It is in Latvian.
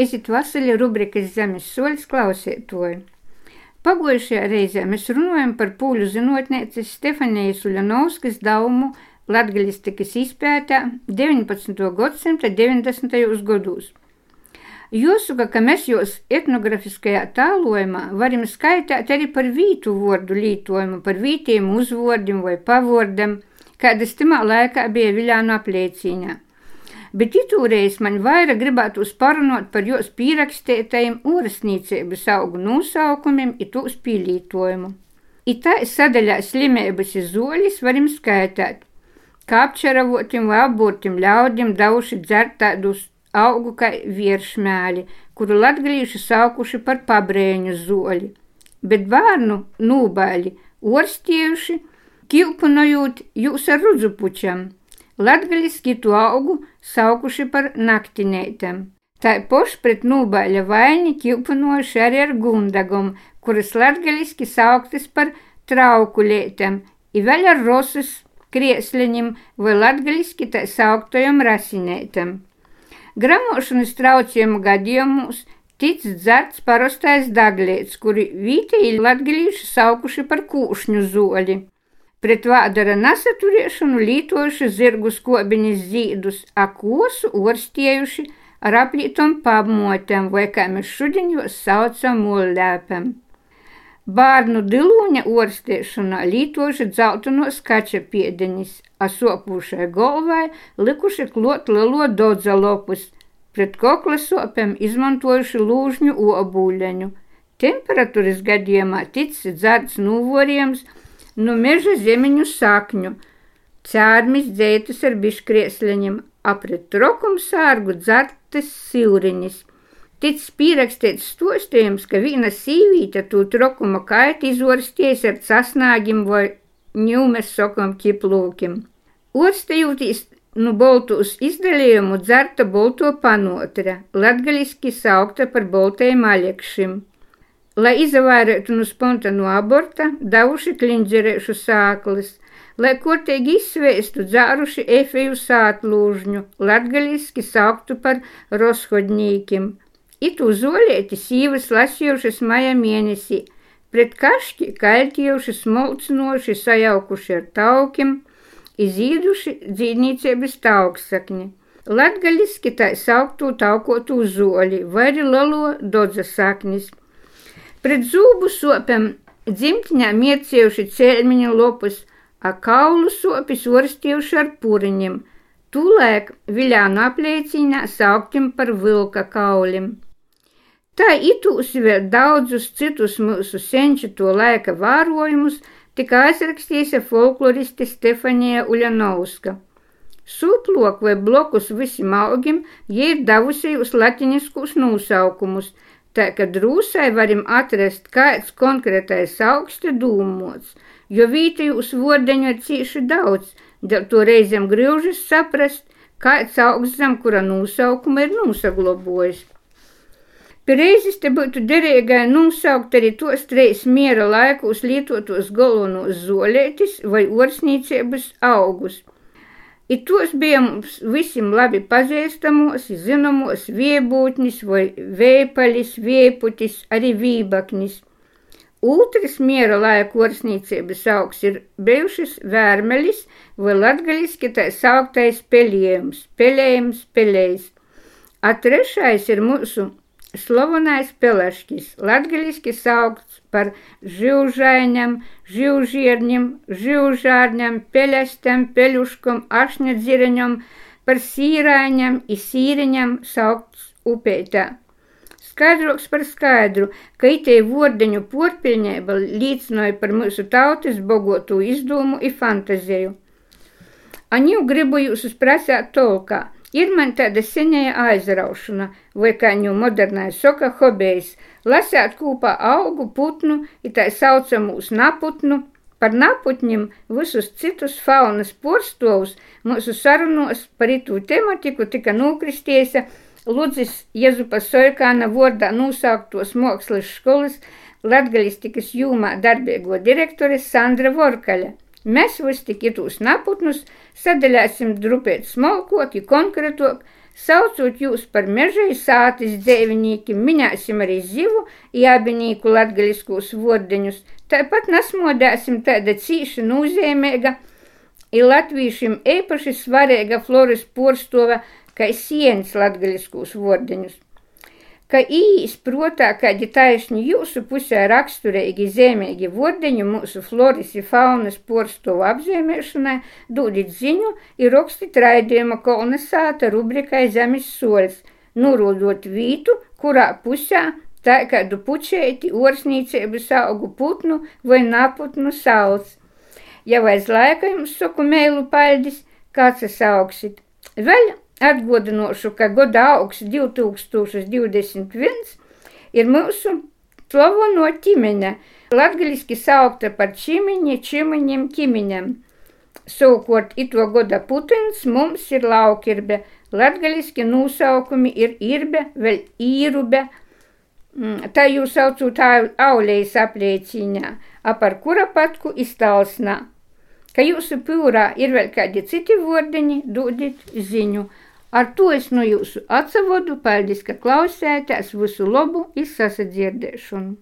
Esit Vasili rubrikas Zemes soļas klausētoju. Pagojušajā reizē mēs runājam par pūļu zinotnieces Stefanijas Uļanovskas daumu latgaļistikas izpētā 19. gadsimta 90. gados. Jāsaka, ka mēs jūs etnografiskajā tālojumā varam skaitīt arī par vītu vārdu lietojumu, par vītiem uzvārdiem vai pavārdiem, kādas timā laikā bija Viljānu apliecīņā. Bet itūreiz man vairāk gribētu parunot par jos pierakstētajiem orasnīcības augu nosaukumiem i tūs pielītojumu. Itā sadaļā slimības izoļis varam skaitīt, kā apčaravotiem vai abortiem ļaudiem dauši dzert tādus augu kā virsmēli, kuru latgalīši saukuši par pabrēņu zoli, bet bērnu nūbaļi orstiejuši, kilpunojot jūs ar rudzupučam. Latgaliski to augu saukuši par naktinētēm. Tā poši pret nūbaļa vaini kilpunojuši arī ar gundagom, kuras latgaliski sauktas par traukulētēm, i vēl ar rosas kriesliņiem vai latgaliski tā sauktojam rasinētēm. Gramošanas traucējumu gadījumos tic dzerts parastais daglēts, kuri vītēji latgalīši saukuši par kūšņu zoli. Pret vādara nesaturēšanu lītojuši zirgu skobiņas zīdus, akosu orstiejuši ar aplītom pamotēm, vai kā mēs šodien jūs saucam mollēpēm. Bārnu dilūņa orstēšanā lītoši dzeltenos kača piedeņas, asopūšai galvai likuši klot lielo dodzalopus, pret kokla sopēm izmantojuši lūžņu obūļeņu. Temperatūras gadījumā ticis dzērts nūvoriems no meža zemiņu sakņu, cērmis dzētas ar biškriesleņiem, apret trokumu sārgu dzertas silriņas ticis pierakstīts stostījums, ka viena sīvīte tū trokuma kaiti izorsties ar casnāgim vai ņūmes sokam ķiplūkim. Orstējūtīs nu boltūs izdalījumu dzerta bolto panotra, latgaliski saukta par boltajiem aļekšim. Lai izvairētu no spontanu aborta, davuši klindzerēšu sāklis, lai kortīgi izsvēstu dzāruši efeju sātlūžņu, latgaliski sauktu par roshodņīkim, Itu zolēti sīvas lasījušas maija mēnesī, pret kašķi kaļķījuši smolcinoši sajaukuši ar taukiem, izīduši dzīvniecības tauksakni. Latgaliski tā sauktu taukotū zoli vai arī lalo dodza saknis. Pret zūbu sopēm dzimtņā miecējuši cēlmiņu lopus, a kaulu sopis orstījuši ar puriņiem, tūlēk viļānu apliecīnā sauktim par vilka kaulim. Tā itūsi vēl daudzus citus mūsu senču to laika vērojumus tika aizrakstījis folkloriste Stefanija Uļanovska. Sūplok vai blokus visiem augiem, jie ir devusi uz latiniskus nosaukumus, tā ka drūsai varam atrast kāds konkrētais augsti dūmots, jo vītījus vordeņu ir cīši daudz, dēļ to reizēm grūžas saprast, kāds augsts zem kura nosaukuma ir nosaglobojis. Reizes te būtu derīgai nosaukt arī tos treis miera laikos lietotos galvenos zolētis vai orsnīcības augus. I tos bija mums visiem labi pazīstamos, zināmos viebūtnis vai vēpalis, vieputis, arī vībaknis. Otrs miera laika orsnīcības augs ir bijušas vērmelis vai latgaliski tā sauktais pelējums, pelējums, pelējs. A trešais ir mūsu Slavenais peleškis, latgaliski saukts par živžaiņam, živžierņam, živžārņam, peļestam, peļuškam, ašņadzireņam, par sīraiņam, izsīriņam saukts upētā. Skaidroks par skaidru, ka itē vordeņu porpiļņēba līdzinoja par mūsu tautas bogotu izdomu i fantaziju. Aņu gribu jūs prasāt tolkā – Ir man tāda senēja aizraušana, vai kā ņu modernai soka hobejs, lasēt kopā augu putnu, ir tā saucamūs naputnu, par naputņiem visus citus faunas porstovus mūsu sarunos par itū tematiku tika nokristiesa Ludzis Jezupa Soikāna vordā nosāktos mākslas skolas latgalistikas jūmā darbīgo direktore Sandra Vorkaļa. Mēs visi tik itūs naputnus sadalēsim drupēt smalkot, ja konkrētok, Saucot jūs par mežai sātis dzēvinīki, minēsim arī zivu, jābinīku latgaliskos vordeņus, tāpat nasmodēsim tāda cīša nozīmīga, ir latvīšiem īpaši svarīga floras porstova, kā sienas latgaliskos vordeņus ka īīs protā kādi taisni jūsu pusē raksturīgi zemīgi vordeņi mūsu floris un faunas porstovu apzīmēšanai, dūdit ziņu ir rakstīt raidījuma Kolna sāta rubrikai Zemes soļs, nurūdot vītu, kurā pusē tā kādu pučēti orsnīcības augu putnu vai naputnu sauc. Ja aiz laika jums saku mēlu paļdis, kāds es augsit. Vēl Atgādināšu, ka gada augs 2021 ir mūsu slaveno ķimene, latgaliski saukta par ķimiņi, ķimiņiem, ķimiņiem. Savukārt, ito gada putins mums ir laukirbe, latgaliski nosaukumi ir irbe, vēl īrube, mm, tā jūs saucot aulejas aplieciņā, apar kura patku iztalsnā. Ka jūsu pūrā ir vēl kādi citi vordiņi, dodiet ziņu. Ar to es no jūsu atsavodu, paldies, ka klausētās visu labu izsasadzirdēšanu.